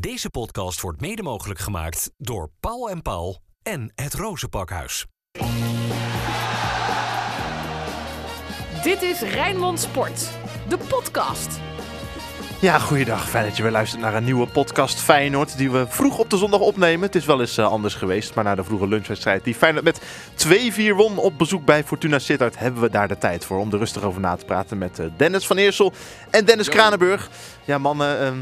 Deze podcast wordt mede mogelijk gemaakt door Paul en Paul en het Rozenpakhuis. Dit is Rijnmond Sport, de podcast. Ja, goeiedag. Fijn dat je weer luistert naar een nieuwe podcast Feyenoord die we vroeg op de zondag opnemen. Het is wel eens eh, anders geweest, maar na de vroege lunchwedstrijd die Feyenoord met 2-4 won op bezoek bij Fortuna Sittard hebben we daar de tijd voor om er rustig over na te praten met eh, Dennis van Eersel en Dennis Kranenburg. Ja mannen, ehm,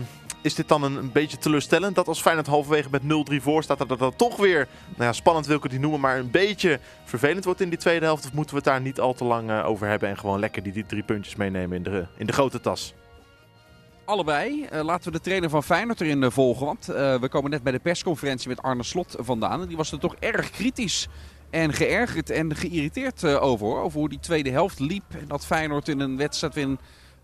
is dit dan een, een beetje teleurstellend dat als Feyenoord halverwege met 0-3 voor staat, dat het dan toch weer, nou ja, spannend wil ik het niet noemen, maar een beetje vervelend wordt in die tweede helft? Of moeten we het daar niet al te lang eh, over hebben en gewoon lekker die, die drie puntjes meenemen in de, in de grote tas? Allebei. Eh, laten we de trainer van Feyenoord erin uh, volgen. Want we komen net bij de persconferentie met Arne Slot vandaan. En die was er toch erg kritisch en geërgerd en geïrriteerd over. Over hoe die tweede helft liep. En dat Feyenoord in een wedstrijd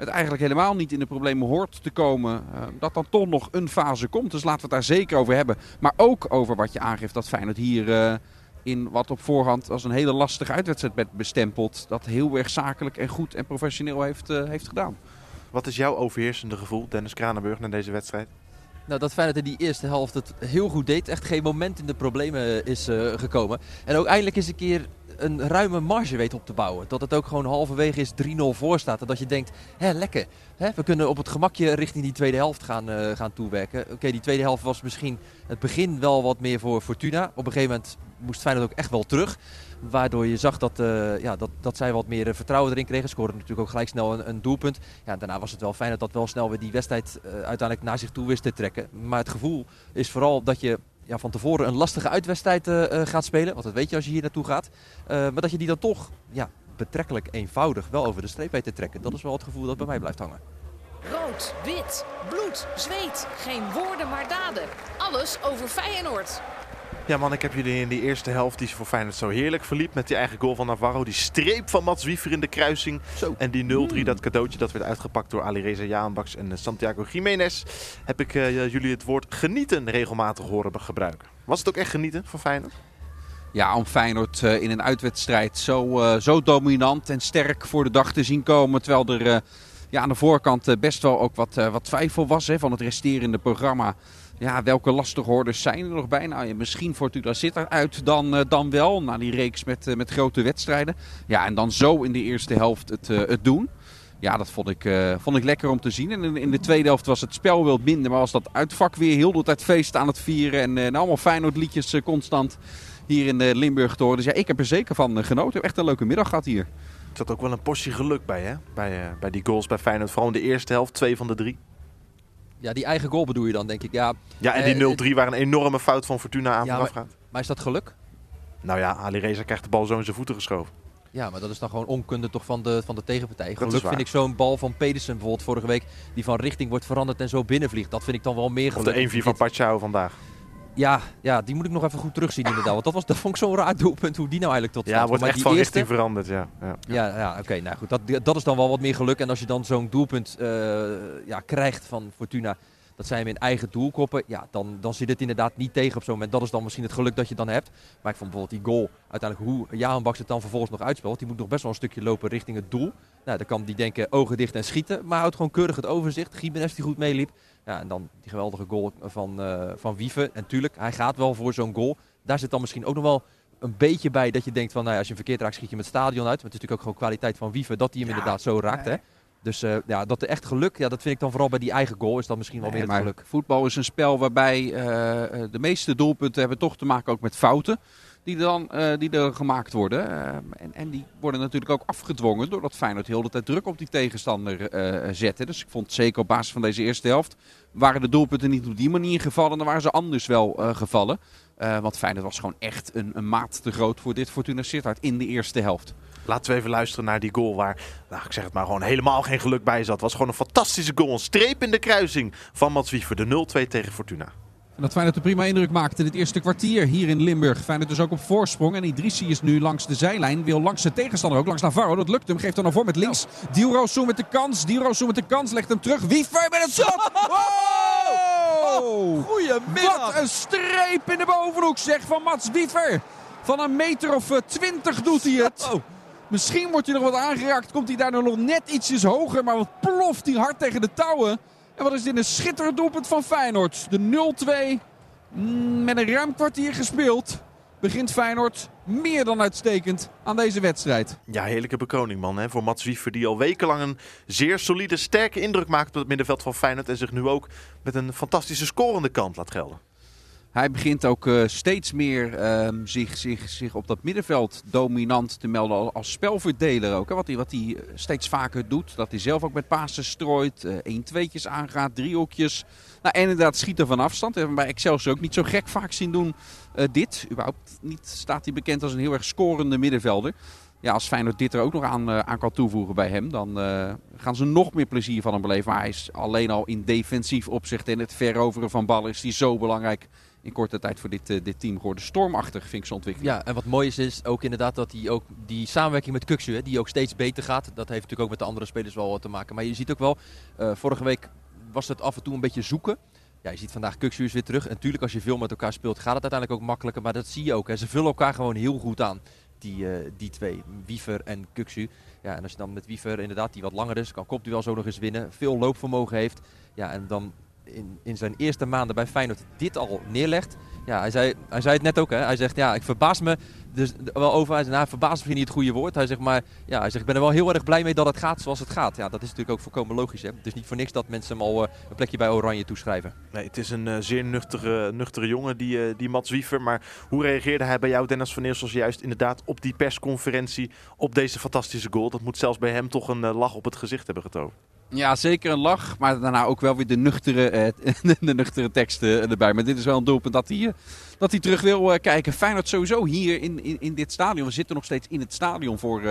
het eigenlijk helemaal niet in de problemen hoort te komen. dat dan toch nog een fase komt. Dus laten we het daar zeker over hebben. Maar ook over wat je aangeeft dat Feyenoord hier in wat op voorhand als een hele lastige uitwedstrijd werd bestempeld. Dat heel erg zakelijk en goed en professioneel heeft, heeft gedaan. Wat is jouw overheersende gevoel, Dennis Kranenburg, na deze wedstrijd? Nou, dat Feyenoord in die eerste helft het heel goed deed. Echt geen moment in de problemen is uh, gekomen. En ook eindelijk eens een keer een ruime marge weet op te bouwen. Dat het ook gewoon halverwege is 3-0 voor staat. En dat je denkt, hé, lekker. We kunnen op het gemakje richting die tweede helft gaan, uh, gaan toewerken. Oké, die tweede helft was misschien het begin wel wat meer voor Fortuna. Op een gegeven moment moest Feyenoord ook echt wel terug. Waardoor je zag dat, uh, ja, dat, dat zij wat meer vertrouwen erin kregen. Scoorden natuurlijk ook gelijk snel een, een doelpunt. Ja, daarna was het wel fijn dat dat wel snel weer die wedstrijd uiteindelijk naar zich toe wist te trekken. Maar het gevoel is vooral dat je ja, van tevoren een lastige uitwedstrijd uh, gaat spelen. Want dat weet je als je hier naartoe gaat. maar dat je die dan toch ja, betrekkelijk eenvoudig wel over de streep weet te trekken. Dat is wel het gevoel dat bij mij blijft hangen. Rood, wit, bloed, zweet. Geen woorden maar daden. Alles over Feyenoord. Ja man, ik heb jullie in die eerste helft die voor Feyenoord zo heerlijk verliep. Met die eigen goal van Navarro. Die streep van Mats Wiever in de kruising. Zo. En die 0-3, mm. dat cadeautje dat werd uitgepakt door Alireza Jaanbaks en Santiago Jiménez. Heb ik uh, jullie het woord genieten regelmatig horen gebruiken. Was het ook echt genieten voor Feyenoord? Ja, om Feyenoord uh, in een uitwedstrijd zo, uh, zo dominant en sterk voor de dag te zien komen. Terwijl er ja, aan de voorkant best wel ook wat, wat twijfel was hè, van het resterende programma. Ja, welke lastige hordes zijn er nog bij? Nou, ja, misschien Fortuna zit eruit dan, uh, dan wel. Na die reeks met, uh, met grote wedstrijden. Ja, en dan zo in de eerste helft het, uh, het doen. Ja, dat vond ik, vond ik lekker om te zien. En in, de tweede helft was het spel wel minder. Maar was dat uitvak weer heel de tijd feest aan het vieren. En allemaal Feyenoord liedjes constant hier in Limburg te horen. Dus ja, ik heb er zeker van genoten. Ik heb echt een leuke middag gehad hier. Er zat ook wel een portie geluk bij, hè? Bij, bij die goals bij Feyenoord. Vooral in de eerste helft, twee van de drie. Ja, die eigen goal bedoel je dan, denk ik. Ja, ja en die 0-3 uh, waar een enorme fout van Fortuna aan ja, gaat. Maar is dat geluk? Nou ja, Ali Reza krijgt de bal zo in zijn voeten geschoven. Ja, maar dat is dan gewoon onkunde toch van de, van de tegenpartij. Geluk vind ik zo'n bal van Pedersen bijvoorbeeld vorige week... die van richting wordt veranderd en zo binnenvliegt. Dat vind ik dan wel meer geluk. Of de 1-4 van Pachau vandaag. Ja, ja, die moet ik nog even goed terugzien inderdaad. Want dat, was, dat vond ik zo'n raar doelpunt hoe die nou eigenlijk tot stand Ja, wordt echt die van eerste... richting veranderd, ja. Ja, ja, ja oké. Okay, nou goed, dat, dat is dan wel wat meer geluk. En als je dan zo'n doelpunt uh, ja, krijgt van Fortuna dat zij hem in eigen doel koppen, ja, dan, dan zit het inderdaad niet tegen op zo'n moment. Dat is dan misschien het geluk dat je dan hebt. Maar ik vond bijvoorbeeld die goal, uiteindelijk hoe Jaan Baks het dan vervolgens nog uitspeelt. Die moet nog best wel een stukje lopen richting het doel. Nou, dan kan die denken ogen dicht en schieten, maar houdt gewoon keurig het overzicht. Gimenez die goed meeliep. Ja, en dan die geweldige goal van, uh, van Wieven. En tuurlijk, hij gaat wel voor zo'n goal. Daar zit dan misschien ook nog wel een beetje bij dat je denkt van, nou ja, als je hem verkeerd raakt, schiet je met het stadion uit. Maar het is natuurlijk ook gewoon kwaliteit van Wieven dat hij hem ja, inderdaad zo raakt. Hè? Dus uh, ja, dat er echt geluk, ja, dat vind ik dan vooral bij die eigen goal, is dat misschien wel nee, meer het geluk. Voetbal is een spel waarbij uh, de meeste doelpunten hebben toch te maken ook met fouten die, dan, uh, die er gemaakt worden. en, en die worden natuurlijk ook afgedwongen doordat Feyenoord heel de tijd druk op die tegenstander zette. Dus ik vond zeker op basis van deze eerste helft waren de doelpunten niet op die manier gevallen, dan waren ze anders wel gevallen. want Feyenoord was gewoon echt een, een maat te groot voor dit Fortuna Sittard in de eerste helft. Laten we even luisteren naar die goal waar, nou, ik zeg het maar, gewoon helemaal geen geluk bij zat. Het was gewoon een fantastische goal. Een streep in de kruising van Mats Wiever. De 0-2 tegen Fortuna. Dat Feyenoord een prima indruk maakte in het eerste kwartier hier in Limburg. Feyenoord dus ook op voorsprong. En Idrissi is nu langs de zijlijn. Wil langs de tegenstander ook, langs Navarro. Dat lukt hem. Geeft dan naar voor met links. Diuro Soe met de kans. Diuro Soe met de kans. Legt hem terug. Wiever met het schot. Wow! Goedemiddag. Wat een streep in de bovenhoek zeg van Mats Wiever. Van een meter of twintig doet hij het. Oh. Misschien wordt hij nog wat aangeraakt. Komt hij daar nog net ietsjes hoger. Maar wat ploft hij hard tegen de touwen. En wat is dit een schitterend doelpunt van Feyenoord. De 0-2 mm, met een ruim kwartier gespeeld. Begint Feyenoord meer dan uitstekend aan deze wedstrijd. Ja, heerlijke bekroning man hè, voor Mats Wiever die al wekenlang een zeer solide, sterke indruk maakt op het middenveld van Feyenoord. En zich nu ook met een fantastische scorende kant laat gelden. Hij begint ook uh, steeds meer ehm, zich, zich, zich op dat middenveld dominant te melden als spelverdeler ook. Hè. Wat, hij, wat hij steeds vaker doet. Dat hij zelf ook met pasen strooit. Uh, 1 tweetjes aangaat, driehoekjes. Nou, en inderdaad schieten van afstand. We hebben bij Excelsior ook niet zo gek vaak zien doen dit. Überhaupt niet staat hij bekend als een heel erg scorende middenvelder. Ja, als Feyenoord dit er ook nog aan, aan kan toevoegen bij hem, dan gaan ze nog meer plezier van hem beleven. Maar hij is alleen al in defensief opzicht en het veroveren van ballen is hij zo belangrijk in korte tijd voor dit, uh, dit team geworden. Stormachtig vind ik zijn ontwikkeling. Ja, en wat mooi is, is ook inderdaad dat hij ook die samenwerking met Kuksu, hè, die ook steeds beter gaat. Dat heeft natuurlijk ook met de andere spelers wel wat te maken. Maar je ziet ook wel, uh, vorige week was het af en toe een beetje zoeken. Ja, je ziet vandaag Kuksu is weer terug. En natuurlijk als je veel met elkaar speelt gaat het uiteindelijk ook makkelijker. Maar dat zie je ook. Hè. Ze vullen elkaar gewoon heel goed aan. Die, uh, die twee, Wiever en Kuksu. Ja, en als je dan met Wiever inderdaad, die wat langer is, kan kopduel zo nog eens winnen. Veel loopvermogen heeft. Ja, en dan in, in zijn eerste maanden bij Feyenoord dit al neerlegt. Ja, hij zei, hij zei het net ook. Hè. Hij zegt, ja, ik verbaas me dus wel over. Hij zegt, nou, verbaas me niet het goede woord. Hij zegt, maar ja, hij zegt, ik ben er wel heel erg blij mee dat het gaat zoals het gaat. Ja, dat is natuurlijk ook volkomen logisch. Hè. Het is niet voor niks dat mensen hem al uh, een plekje bij Oranje toeschrijven. Nee, het is een uh, zeer nuchtere, nuchtere jongen, die, uh, die Mats Wiever. Maar hoe reageerde hij bij jou, Dennis van Eersels, juist inderdaad op die persconferentie, op deze fantastische goal? Dat moet zelfs bij hem toch een lach op het gezicht hebben getoond. Ja, zeker een lach. Maar daarna ook wel weer de nuchtere, eh, de nuchtere teksten erbij. Maar dit is wel een doelpunt dat hij, dat hij terug wil uh, kijken. Feyenoord sowieso hier in, in, in dit stadion. We zitten nog steeds in het stadion voor,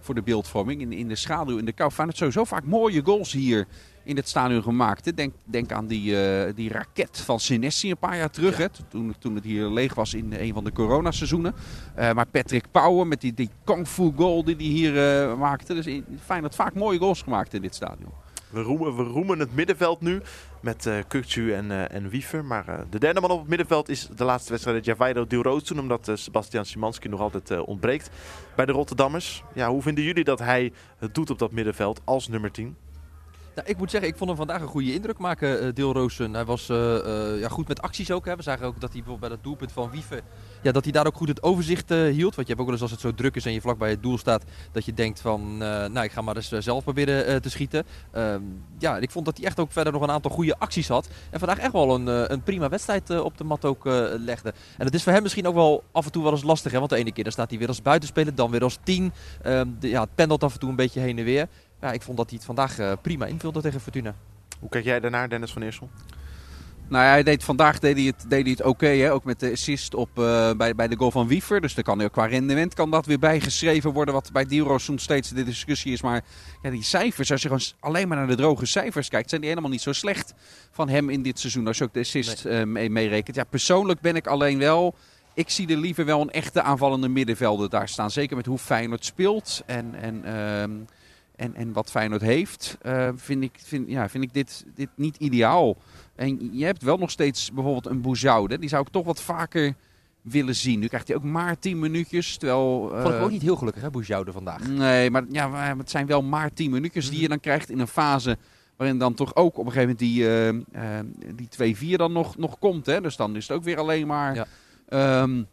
voor de beeldvorming. In, in de schaduw, in de kou. Feyenoord sowieso vaak mooie goals hier in het stadion gemaakt. Denk, denk aan die, uh, die raket van Senesi een paar jaar terug. Ja. Hè, toen, toen het hier leeg was in een van de coronaseizoenen. Uh, maar Patrick Pauwen met die, die kung fu goal die hij hier uh, maakte. Dus fijn dat vaak mooie goals gemaakt in dit stadion. We roemen, we roemen het middenveld nu met uh, Kukcu en, uh, en Wiever. Maar uh, de derde man op het middenveld is de laatste wedstrijd Javairo Dilrosun. Omdat Sebastian Szymanski nog altijd ontbreekt bij de Rotterdammers. Ja, hoe vinden jullie dat hij het doet op dat middenveld als nummer 10? Nou, ik moet zeggen, ik vond hem vandaag een goede indruk maken, uh, Deelroosen. Hij was uh, uh, ja, goed met acties ook. Hè. We zagen ook dat hij bijvoorbeeld bij dat doelpunt van Wieven, ja, dat hij daar ook goed het overzicht hield. Want je hebt ook wel eens als het zo druk is en je vlak bij het doel staat, dat je denkt van, nou ik ga maar eens zelf proberen te schieten. Ehm, ja, ik vond dat hij echt ook verder nog een aantal goede acties had. En vandaag echt wel een, een prima wedstrijd op de mat ook legde. En dat is voor hem misschien ook wel af en toe wel eens lastig. Hè? Want de ene keer dan staat hij weer als buitenspeler, dan weer als tien. Um, de, ja, het pendelt af en toe een beetje heen en weer ja, ik vond dat hij het vandaag uh, prima invulde tegen Fortuna. Hoe kijk jij daarnaar, Dennis van Eersel? Nou ja, hij deed, vandaag deed hij het, deed hij het oké, okay, ook met de assist op, uh, bij, bij de goal van Wiever. Dus dan kan hij ook qua rendement kan dat weer bijgeschreven worden, wat bij Diero soms steeds de discussie is. Maar ja, die cijfers, als je gewoon alleen maar naar de droge cijfers kijkt, zijn die helemaal niet zo slecht van hem in dit seizoen. Als je ook de assist nee. uh, mee, meerekent. Ja, persoonlijk ben ik alleen wel... Ik zie er liever wel een echte aanvallende middenvelder daar staan. Zeker met hoe Feyenoord speelt en... en uh, en, en wat Feyenoord heeft, uh, vind ik, vind, ja, vind ik dit, dit niet ideaal. En je hebt wel nog steeds bijvoorbeeld een Bouzoude. Die zou ik toch wat vaker willen zien. Nu krijgt hij ook maar 10 minuutjes. Terwijl, uh, Vond ik ook niet heel gelukkig, hè, Bouzoude vandaag. Nee, maar ja, het zijn wel maar 10 minuutjes die je dan krijgt in een fase waarin dan toch ook op een gegeven moment die, uh, uh, die 2-4 dan nog, nog komt. Hè? Dus dan is het ook weer alleen maar... Ja. Um,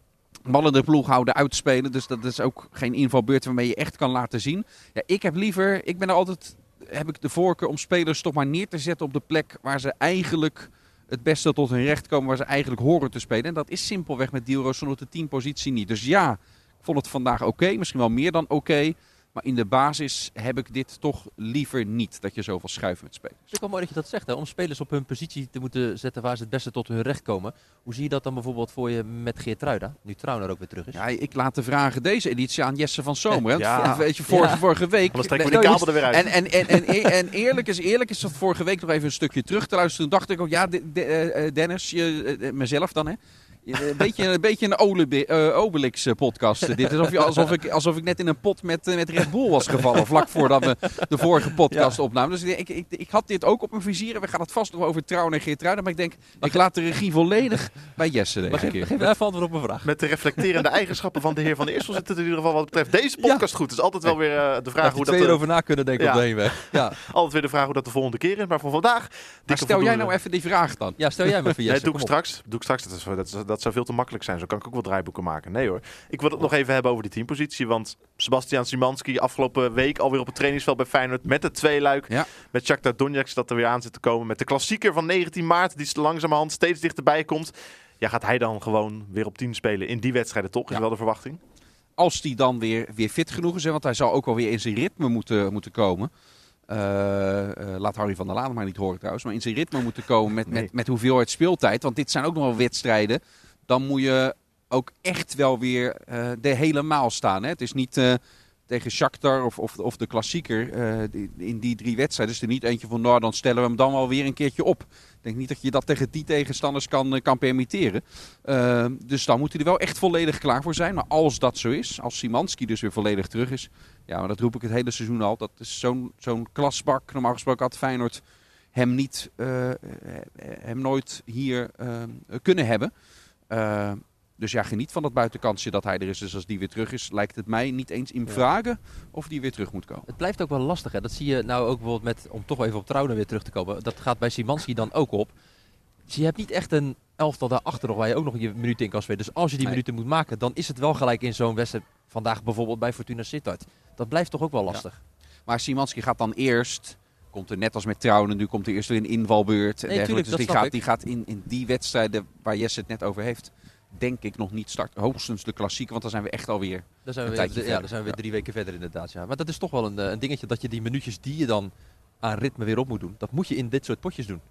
ballen de ploeg houden uitspelen. Dus dat is ook geen invalbeurt waarmee je echt kan laten zien. Ja, ik heb liever, ik ben er altijd, heb ik de voorkeur om spelers toch maar neer te zetten op de plek waar ze eigenlijk het beste tot hun recht komen, waar ze eigenlijk horen te spelen. En dat is simpelweg met Dielroos op de teampositie niet. Dus ja, ik vond het vandaag oké, misschien wel meer dan oké. Maar in de basis heb ik dit toch liever niet, dat je zoveel schuift met spelers. Het is ook wel mooi dat je dat zegt, hè? om spelers op hun positie te moeten zetten waar ze het beste tot hun recht komen. Hoe zie je dat dan bijvoorbeeld voor je met Geert Truida, nu Trauner ook weer terug is? Ja, ik laat de vragen deze editie aan Jesse van Zomer. Ja. Weet je, vorige, ja. vorige week... Anders trekken we die kabel er weer uit. En, en, en, en, en eerlijk is eerlijk is dat vorige week nog even een stukje terug te luisteren. Toen dacht ik ook, ja, de, de, uh, Dennis, je, uh, mezelf dan hè. Een beetje, een beetje een Olebe- eh, Obelix-podcast. Dit is alsof, je- alsof, ik, alsof ik net in een pot met, eh, met Red Bull was gevallen. vlak voordat we de vorige podcast opnamen. Dus ik, ik, ik had dit ook op mijn vizier. En we gaan het vast nog over Trouwen en Geertruiden. Maar ik denk, ik laat de regie volledig bij Jesse deze Maar geef, keer. geef even antwoord op mijn vraag. Met de reflecterende eigenschappen van de heer Van der Eersel zit het in ieder geval wat betreft deze podcast goed. Het is altijd wel weer eh, de vraag hoe dat... twee eh, over na kunnen denken ja. op de heenweg. Ja. altijd weer de vraag hoe dat de volgende keer is. Maar voor vandaag... Maar stel jij nou even die vraag dan. ja, stel jij maar voor Nee, Jesse. doe ik straks. Doe ik straks. Dat, is, dat, is- dat zou veel te makkelijk zijn. Zo kan ik ook wel draaiboeken maken. Nee hoor. Ik wil het nog even hebben over die teampositie. Want Sebastian Simanski afgelopen week alweer op het trainingsveld bij Feyenoord. Met het tweeluik. Ja. Met Shakhtar Donetsk dat er weer aan zit te komen. Met de klassieker van 19 maart. Die langzamerhand steeds dichterbij komt. Ja, gaat hij dan gewoon weer op 10 spelen in die wedstrijden toch? Is Ja. wel de verwachting. Als die dan weer, weer fit genoeg is. hè, Want hij zal ook alweer in zijn ritme moeten, moeten komen. Eh, eh, laat Harry van der Laan maar niet horen trouwens. Maar in zijn ritme moeten komen met, Nee. met, met hoeveelheid speeltijd. Want dit zijn ook nog wel wedstrijden. Dan moet je ook echt wel weer eh er helemaal staan. Hè? Het is niet eh, tegen Shakhtar of, of, of de klassieker. eh, in die drie wedstrijden is er niet eentje van... Nou, dan stellen we hem dan wel weer een keertje op. Ik denk niet dat je dat tegen die tegenstanders kan, kan permitteren. Eh, dus dan moet hij er wel echt volledig klaar voor zijn. Maar als dat zo is, als Simanski dus weer volledig terug is... Ja, maar dat roep ik het hele seizoen al. Dat is zo'n zo'n klasbak. Normaal gesproken had Feyenoord hem, niet, hem nooit hier eh, kunnen hebben. Eh, dus ja, geniet van dat buitenkansje dat hij er is. Dus als die weer terug is, lijkt het mij niet eens in vragen of die weer terug moet komen. Het blijft ook wel lastig. Hè? Dat zie je nou ook bijvoorbeeld met, om toch even op Trouwen weer terug te komen. Dat gaat bij Simanski dan ook op. Dus je hebt niet echt een elftal daarachter nog waar je ook nog je minuten in kan spelen. Dus als je die Nee. minuten moet maken, dan is het wel gelijk in zo'n wedstrijd. Vandaag bijvoorbeeld bij Fortuna Sittard. Dat blijft toch ook wel lastig. Maar Simanski gaat dan eerst, komt er net als met Trouwen, nu komt er eerst weer een invalbeurt. En Nee, dergelijke. tuurlijk, dus dat die snap gaat, ik. die gaat in, in die wedstrijden waar Jesse het net over heeft, denk ik nog niet starten. Hoogstens de klassieke, want dan zijn we echt alweer Dan zijn we, Een weer, tijdje ja, verder. dan zijn we weer Ja. drie weken verder inderdaad. Ja. Maar dat is toch wel een, eh, een dingetje dat je die minuutjes die je dan aan ritme weer op moet doen. Dat moet je in dit soort potjes doen.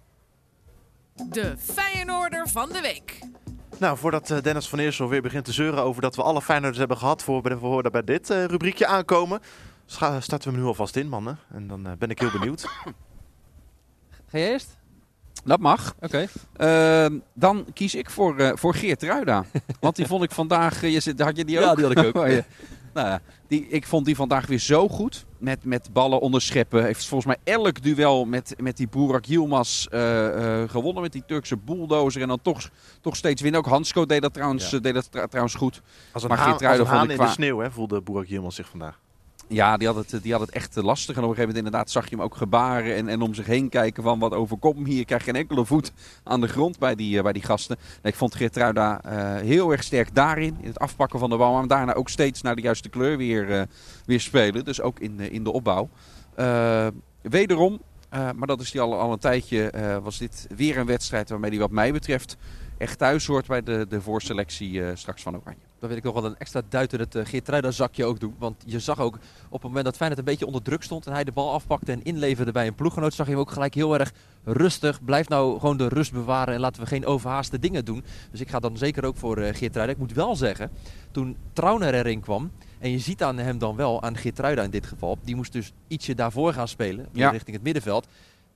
De Feyenoorder van de week. Nou, voordat eh, Dennis van Eersel weer begint te zeuren over dat we alle Feyenoorders hebben gehad voor we voor bij dit eh, rubriekje aankomen, starten we hem nu alvast in, mannen. En dan eh, ben ik heel benieuwd. Ga je eerst? Dat mag. Oké. Ehm, dan kies ik voor, eh, voor Geert Ruida. Want die vond ik vandaag... eh, je zit, had je die ook? Ja, die had ik ook. Oh, ja. nou ja, die, ik vond die vandaag weer zo goed. Met, met ballen onderscheppen. Heeft volgens mij elk duel met, met die Burak Yilmaz eh, eh, gewonnen. Met die Turkse bulldozer. En dan toch, toch steeds winnen. Ook Hansko deed dat trouwens, Ja. deed dat trouwens goed. Als een Maar haan, Geertruiden als een vond ik in de qua- sneeuw, hè, voelde Boerak Yilmaz zich vandaag. Ja, die had, het, die had het echt eh, lastig. En op een gegeven moment inderdaad zag je hem ook gebaren en, en om zich heen kijken van wat overkomt hier. Krijg geen enkele voet aan de grond bij die, eh, bij die gasten. Nee, ik vond Geertruida eh heel erg sterk daarin, in het afpakken van de bal. Maar daarna ook steeds naar de juiste kleur weer, eh, weer spelen. Dus ook in, in de opbouw. Eh, wederom, eh, maar dat is die al, al een tijdje, eh, was dit weer een wedstrijd waarmee die wat mij betreft echt thuis hoort bij de, de voorselectie eh, straks van Oranje. Dan wil ik nog wel een extra duit in het uh, Geertruida zakje ook doen. Want je zag ook op het moment dat Feyenoord een beetje onder druk stond en hij de bal afpakte en inleverde bij een ploeggenoot, zag je hem ook gelijk heel erg rustig. Blijf nou gewoon de rust bewaren en laten we geen overhaaste dingen doen. Dus ik ga dan zeker ook voor uh, Geertruida. Ik moet wel zeggen, toen Trauner erin kwam, en je ziet aan hem dan wel, aan Geertruida in dit geval, die moest dus ietsje daarvoor gaan spelen, Ja. richting het middenveld.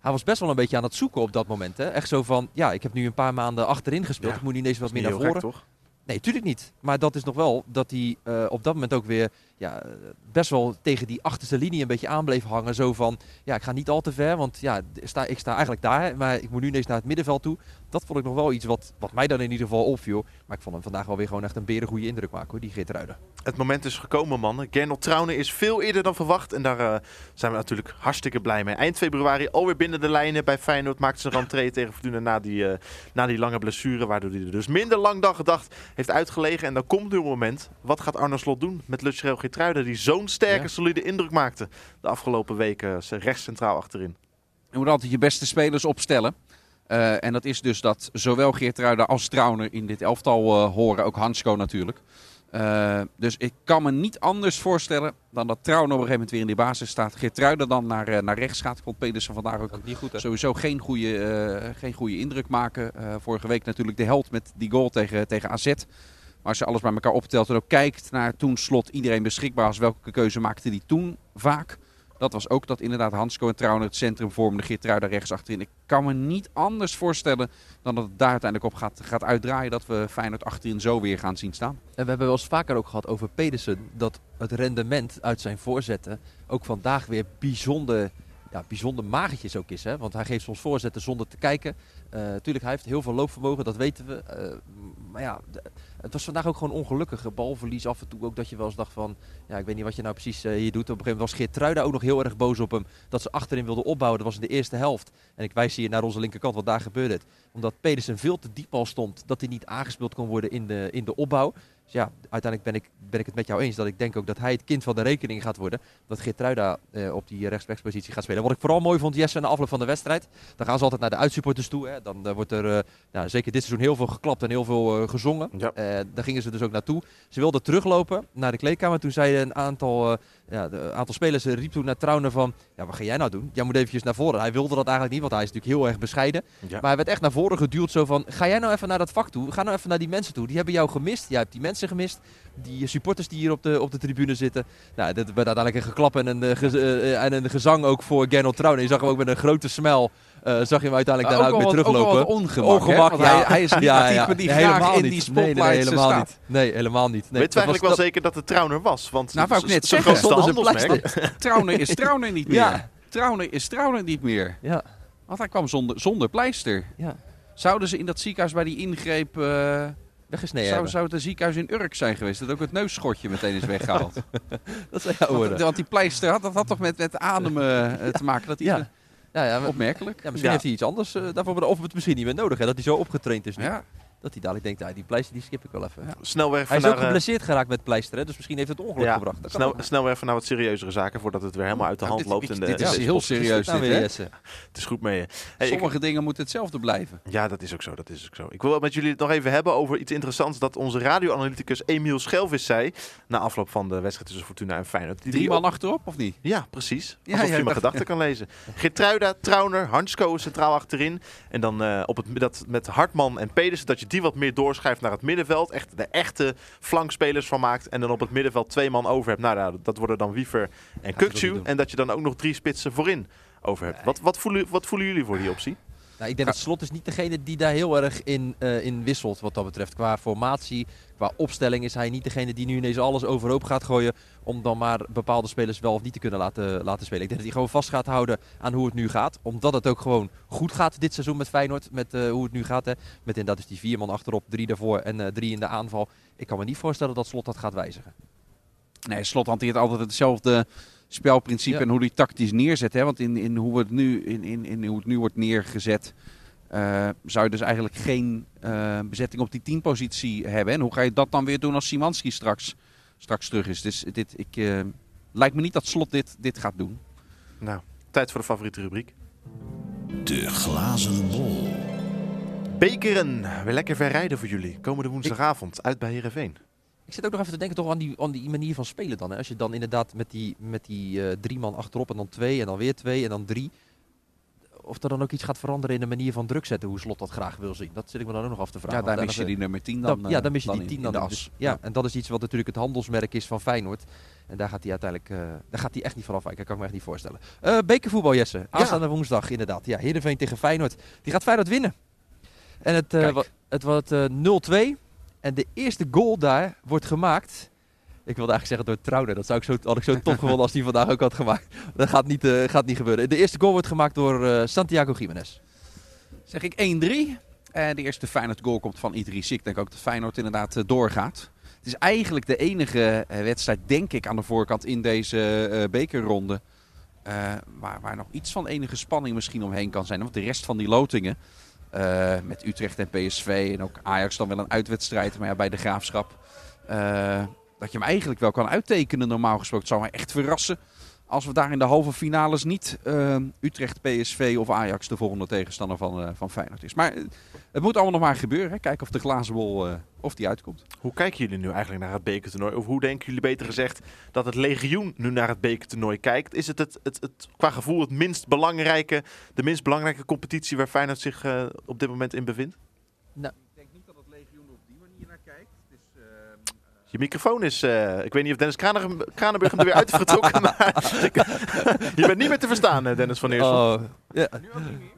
Hij was best wel een beetje aan het zoeken op dat moment. Hè? Echt zo van, ja, ik heb nu een paar maanden achterin gespeeld. Ja, ik moet nu ineens wat Niet meer naar voren. gek, toch? Nee, tuurlijk niet. Maar dat is nog wel dat hij eh, op dat moment ook weer ja, eh, best wel tegen die achterste linie een beetje aan bleef hangen. Zo van, ja, ik ga niet al te ver, want ja, sta, ik sta eigenlijk daar, maar ik moet nu ineens naar het middenveld toe. Dat vond ik nog wel iets wat, wat mij dan in ieder geval opviel. Maar ik vond hem vandaag wel weer gewoon echt een berengoede indruk maken, hoor, die Geertruiden. Het moment is gekomen, mannen. Gernot Trauner is veel eerder dan verwacht. En daar eh, zijn we natuurlijk hartstikke blij mee. Eind februari alweer binnen de lijnen bij Feyenoord. Maakte zijn rentree tegen Fortuna na die, eh, na die lange blessure. Waardoor hij er dus minder lang dan gedacht heeft uitgelegen. En dan komt nu een moment. Wat gaat Arno Slot doen met Lutschreel Geertruiden? Die zo'n sterke, Ja. solide indruk maakte de afgelopen weken. eh, rechts centraal achterin. Je moet altijd je beste spelers opstellen. Eh, en dat is dus dat zowel Geertruida als Trauner in dit elftal eh, horen. Ook Hansko natuurlijk. Eh, dus ik kan me niet anders voorstellen dan dat Trauner op een gegeven moment weer in die basis staat. Geertruida dan naar, eh, naar rechts gaat. Ik vond Pedersen vandaag ook Ook niet goed, hè? sowieso geen goede, eh, geen goede indruk maken. Eh, vorige week natuurlijk de held met die goal tegen, tegen AZ. Maar als je alles bij elkaar optelt en ook kijkt naar toen slot iedereen beschikbaar was. Welke keuze maakte die toen vaak? Dat was ook dat inderdaad Hansco en Trauner het centrum vormden. Geertruida rechts achterin. Ik kan me niet anders voorstellen dan dat het daar uiteindelijk op gaat, gaat uitdraaien. Dat we Feyenoord achterin zo weer gaan zien staan. En we hebben wel eens vaker ook gehad over Pedersen. Dat het rendement uit zijn voorzetten ook vandaag weer bijzonder, ja, bijzonder magertjes ook is. Hè? Want hij geeft soms voorzetten zonder te kijken. Uh, tuurlijk, hij heeft heel veel loopvermogen, dat weten we. Uh, maar ja, het was vandaag ook gewoon ongelukkig. Balverlies af en toe ook dat je wel eens dacht van... Ja, ik weet niet wat je nou precies uh, hier doet. Op een gegeven moment was Geert Truida ook nog heel erg boos op hem. Dat ze achterin wilden opbouwen. Dat was in de eerste helft. En ik wijs hier naar onze linkerkant, want daar gebeurde. Omdat Pedersen veel te diep al stond. Dat hij niet aangespeeld kon worden in de, in de opbouw. Ja, uiteindelijk ben ik, ben ik het met jou eens. Dat ik denk ook dat hij het kind van de rekening gaat worden. Dat Geert Truida uh, op die rechtsbackspositie gaat spelen. Wat ik vooral mooi vond, Jesse, na afloop van de wedstrijd. Dan gaan ze altijd naar de uitsupporters toe. Hè. Dan uh, wordt er uh, nou, zeker dit seizoen heel veel geklapt en heel veel gezongen. Ja. daar gingen ze dus ook naartoe. Ze wilden teruglopen naar de kleedkamer. Toen zeiden een aantal, ja, de, aantal spelers riep toen naar Trauner van... Ja, wat ga jij nou doen? Jij moet eventjes naar voren. Hij wilde dat eigenlijk niet, want hij is natuurlijk heel erg bescheiden. Ja. Maar hij werd echt naar voren geduwd zo van... Ga jij nou even naar dat vak toe? Ga nou even naar die mensen toe. Die hebben jou gemist. Jij hebt die mensen gemist. Die supporters die hier op de, op de tribune zitten. Nou, dit werd uiteindelijk een geklap en een, gez, uh, en een gezang ook voor Gernot Trauner. Je zag hem ook met een grote smel... Uh, zag je hem uiteindelijk daarna ook, ook weer teruglopen. Ongemak, hij, hij, is niet ja, ja, type die nee, graag in niet. die spotlight nee, nee, helemaal staat. niet. Nee, helemaal niet. Nee, Weet je eigenlijk wel zeker dat het Trauner was? Want nou, wou ik net zeggen. Trauner is Trauner niet meer. Ja. Trauner is Trauner niet meer. Ja. Want hij kwam zonder, zonder pleister. Ja. Zouden ze in dat ziekenhuis bij die ingreep... Uh, Weggesneden zou, hebben. zou het een ziekenhuis in Urk zijn geweest? Dat ook het neusschotje meteen is weggehaald. dat zijn jouw woorden. want, want die pleister had, dat had toch met, met ademen uh, te maken? Dat Ja. Ja, ja, Opmerkelijk. ja, misschien heeft hij iets anders eh, daarvoor, of het misschien niet meer nodig. Hè, dat hij zo opgetraind is nu. Ja. Dat hij dadelijk denkt, ah, die pleister die skip ik wel even. Snelweg Hij is ook eh, geblesseerd geraakt met pleister, hè, dus misschien heeft het ongeluk ja, gebracht. Snel, snel even naar wat serieuzere zaken voordat het weer helemaal uit de Ja, hand dit- loopt. dit- in de, dit is heel serieus Nou dit, weer? Jesse. Het is goed mee. je. Hey, ik- Sommige dingen moeten hetzelfde blijven. Ja, dat is ook zo. Dat is ook zo. Ik wil met jullie het nog even hebben over iets interessants dat onze radioanalyticus Emiel Schelvis zei na afloop van de wedstrijd tussen Fortuna en Feyenoord. Die Drie man achterop, of niet? Ja, precies. Ja, Alsof ja, je mijn gedachten kan lezen. Gertruida, Trauner, Hansko centraal achterin. En dan eh, op het, dat met Hartman en Pedersen, dat je die wat meer doorschuift naar het middenveld. Echt de echte flankspelers van maakt. En dan op het middenveld twee man over hebt. Nou, nou dat worden dan Wiever en Kukcu. En dat je dan ook nog drie spitsen voorin over hebt. Wat, wat, voelen, wat voelen jullie voor die optie? Nou, ik denk dat Slot is niet degene die daar heel erg in, eh, in wisselt wat dat betreft. Qua formatie, qua opstelling is hij niet degene die nu ineens alles overhoop gaat gooien. Om dan maar bepaalde spelers wel of niet te kunnen laten, laten spelen. Ik denk dat hij gewoon vast gaat houden aan hoe het nu gaat. Omdat het ook gewoon goed gaat dit seizoen met Feyenoord. Met eh, hoe het nu gaat. Hè. Met inderdaad dus die vier man achterop, drie daarvoor en eh, drie in de aanval. Ik kan me niet voorstellen dat Slot dat gaat wijzigen. Nee, Slot hanteert altijd hetzelfde spelprincipe Ja. en hoe hij tactisch neerzet. Hè? Want in, in, hoe het nu, in, in, in hoe het nu wordt neergezet, eh, zou je dus eigenlijk geen eh, bezetting op die teampositie hebben. En hoe ga je dat dan weer doen als Simanski straks, straks terug is? Dus dit, ik, eh, lijkt me niet dat Slot dit, dit gaat doen. Nou, tijd voor de favoriete rubriek. De glazen bol. Bekeren. Weer lekker ver rijden voor jullie. Komende woensdagavond uit bij Heerenveen. Ik zit ook nog even te denken toch aan die, aan die manier van spelen dan. Hè. Als je dan inderdaad met die, met die eh, drie man achterop en dan twee en dan weer twee en dan drie. Of er dan ook iets gaat veranderen in de manier van druk zetten, hoe Slot dat graag wil zien. Dat zit ik me dan ook nog af te vragen. Ja, daar mis je die nummer 10 dan. dan, ja, eh, dan mis je die in- tien in dan. de Dus- as. ja, en dat is iets wat natuurlijk het handelsmerk is van Feyenoord. En daar gaat hij uiteindelijk eh, daar gaat hij echt niet van afwijken. Dat kan ik me echt niet voorstellen. Eh, bekervoetbal, Jesse. Aanstaande woensdag, inderdaad. Ja, Heerenveen tegen Feyenoord. Die gaat Feyenoord winnen. En het, het wordt eh, 0-2. En de eerste goal daar wordt gemaakt... Ik wilde eigenlijk zeggen door Trouwner. Dat zou ik zo, had ik zo tof gevonden als die vandaag ook had gemaakt. Dat gaat niet, eh, gaat niet gebeuren. De eerste goal wordt gemaakt door eh, Santiago Jiménez. Zeg ik 1-3. En de eerste Feyenoord goal komt van Idris. Ik denk ook dat Feyenoord inderdaad eh, doorgaat. Het is eigenlijk de enige eh, wedstrijd, denk ik, aan de voorkant in deze eh, bekerronde. eh, waar, waar nog iets van enige spanning misschien omheen kan zijn. Want de rest van die lotingen, eh, met Utrecht en PSV en ook Ajax dan wel een uitwedstrijd. Maar ja, bij de Graafschap, eh, dat je hem eigenlijk wel kan uittekenen normaal gesproken. Het zou mij echt verrassen als we daar in de halve finales niet eh, Utrecht, PSV of Ajax de volgende tegenstander van, eh, van Feyenoord is. Maar eh, het moet allemaal nog maar gebeuren. hè. Kijken of de glazen bol eh, of die uitkomt. Hoe kijken jullie nu eigenlijk naar het bekertoernooi? Of hoe denken jullie beter gezegd dat het legioen nu naar het bekertoernooi kijkt? Is het, het, het, het qua gevoel het minst belangrijke, de minst belangrijke competitie waar Feyenoord zich eh, op dit moment in bevindt? Ik denk niet dat het legioen op die manier naar kijkt. Dus, Je microfoon is, eh, ik weet niet of Dennis Kranenburg Kranenburg hem er weer uit heeft getrokken, maar je bent niet meer te verstaan, eh, Dennis van Eersel. Oh, ja. Ja,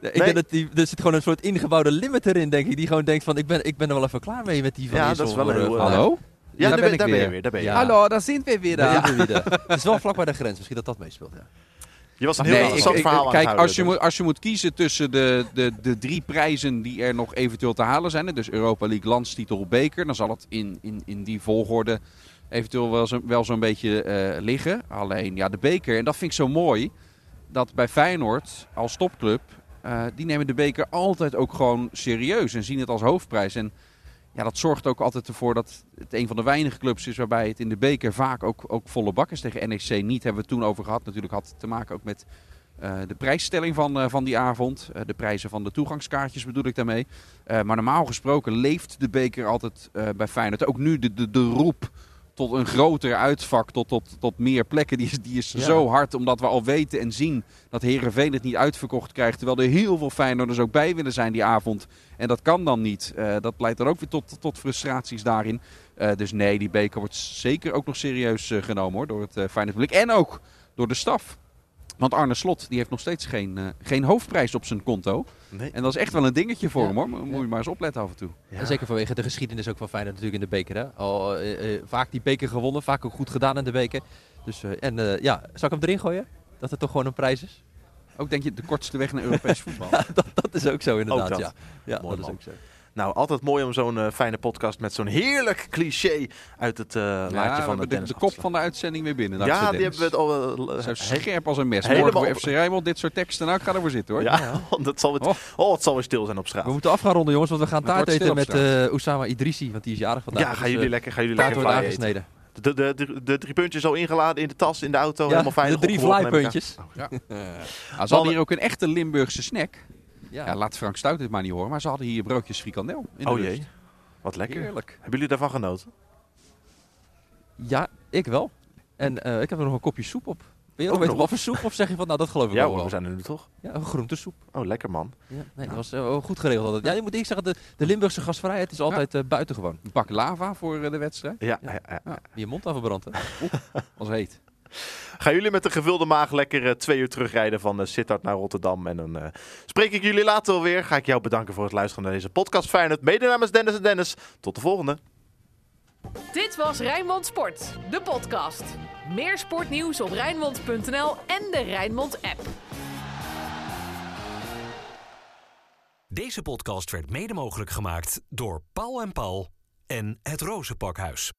ik Nee. denk dat die, er zit gewoon een soort ingebouwde limiter in, denk ik. Die gewoon denkt van, ik ben, ik ben er wel even klaar mee met die van Ja, Eersel dat is wel een eh, heel, vandaag. Hallo? ja, daar daar ben ben, ik daar ben je weer. weer. Daar ben je. Ja. Hallo, daar zijn we weer. Daar weer. Het is wel vlak bij de grens, misschien dat dat meespeelt. Ja. Je was een heel Nee, ik, interessant ik- verhaal aan het kijk, als je, Dennis. moet, als je moet kiezen tussen de, de, de drie prijzen die er nog eventueel te halen zijn, dus Europa League, landstitel, beker, dan zal het in, in, in die volgorde eventueel wel zo'n wel zo'n beetje eh, liggen. Alleen ja, de beker, en dat vind ik zo mooi, dat bij Feyenoord als topclub, eh, die nemen de beker altijd ook gewoon serieus en zien het als hoofdprijs. En ja, dat zorgt ook altijd ervoor dat het een van de weinige clubs is waarbij het in de beker vaak ook, ook volle bak is. Tegen NEC niet, hebben we het toen over gehad. Natuurlijk had het te maken ook met eh, de prijsstelling van, eh, van die avond. Eh, de prijzen van de toegangskaartjes bedoel ik daarmee. Maar normaal gesproken leeft de beker altijd bij Feyenoord. Ook nu de, de, de roep tot een groter uitvak, tot, tot, tot meer plekken. Die is, die is Ja. zo hard, omdat we al weten en zien dat Herenveen het niet uitverkocht krijgt. Terwijl er heel veel Feyenoorders ook bij willen zijn die avond. En dat kan dan niet. Eh, dat leidt dan ook weer tot, tot frustraties daarin. Eh, dus nee, die beker wordt zeker ook nog serieus eh, genomen hoor, door het Feyenoord publiek. En ook door de staf. Want Arne Slot die heeft nog steeds geen, eh, geen hoofdprijs op zijn konto. Nee. En dat is echt wel een dingetje voor Ja. hem hoor. Moet je maar eens opletten af en toe. Ja. En zeker vanwege de geschiedenis ook van Feyenoord natuurlijk in de beker. Hè? Al, eh, eh, vaak die beker gewonnen, vaak ook goed gedaan in de beker. Dus, eh, en eh, ja, zal ik hem erin gooien? Dat het toch gewoon een prijs is? Ook denk je de kortste weg naar Europees voetbal. dat, dat is ook zo inderdaad, dat. ja. Ja, Mooi dat is man. ook zo. Nou, altijd mooi om zo'n eh, fijne podcast met zo'n heerlijk cliché uit het eh Ja, laadje van de de, Dennis de kop van de uitzending weer binnen. Ja, die hebben we het al... eh, Zo scherp als een mes. helemaal voor FC Rijnmond, dit soort teksten. Nou, ik ga ervoor zitten hoor. Ja, want het zal weer, Oh. oh, het zal weer stil zijn op straat. We moeten af gaan ronden jongens, want we gaan taart eten met eh Oussama Idrissi, want die is jarig vandaag. Ja, Dus, gaan jullie eh, lekker, gaan jullie lekker wordt eten. aangesneden. De, de, de, de drie puntjes al ingeladen in de tas, in de auto, Ja, helemaal fijn. de drie opgeworpen, neem ik aan. flypuntjes. Ah, ze hadden hier ook een echte Limburgse snack. Ja. Ja, laat Frank Stout dit maar niet horen. Maar ze hadden hier broodjes frikandel. In de Oh rust. jee, wat lekker. Heerlijk. Hebben jullie daarvan genoten? ja, ik wel. En eh, ik heb er nog een kopje soep op. Ben je Ook nog voor soep? Of zeg je van, nou dat geloof ik Ja wel hoor, we zijn er nu toch? Ja, een groentesoep. Oh, lekker man. Ja, nee, dat was eh, goed geregeld altijd. Ja, je moet ik zeggen, de, de Limburgse gastvrijheid is altijd eh, buitengewoon. Een pak lava voor de wedstrijd. Ja, Ja. ja. ja, ja. Je mond aan? Was heet. Gaan jullie met een gevulde maag lekker eh, twee uur terugrijden van uh, Sittard naar Rotterdam. En dan eh, spreek ik jullie later wel weer. Ga ik jou bedanken voor het luisteren naar deze podcast Feyenoord. Mede namens Dennis en Dennis. Tot de volgende. Dit was Rijnmond Sport, de podcast. Meer sportnieuws op Rijnmond.nl en de Rijnmond app. Deze podcast werd mede mogelijk gemaakt door Paul en Paul en het Rozenpakhuis.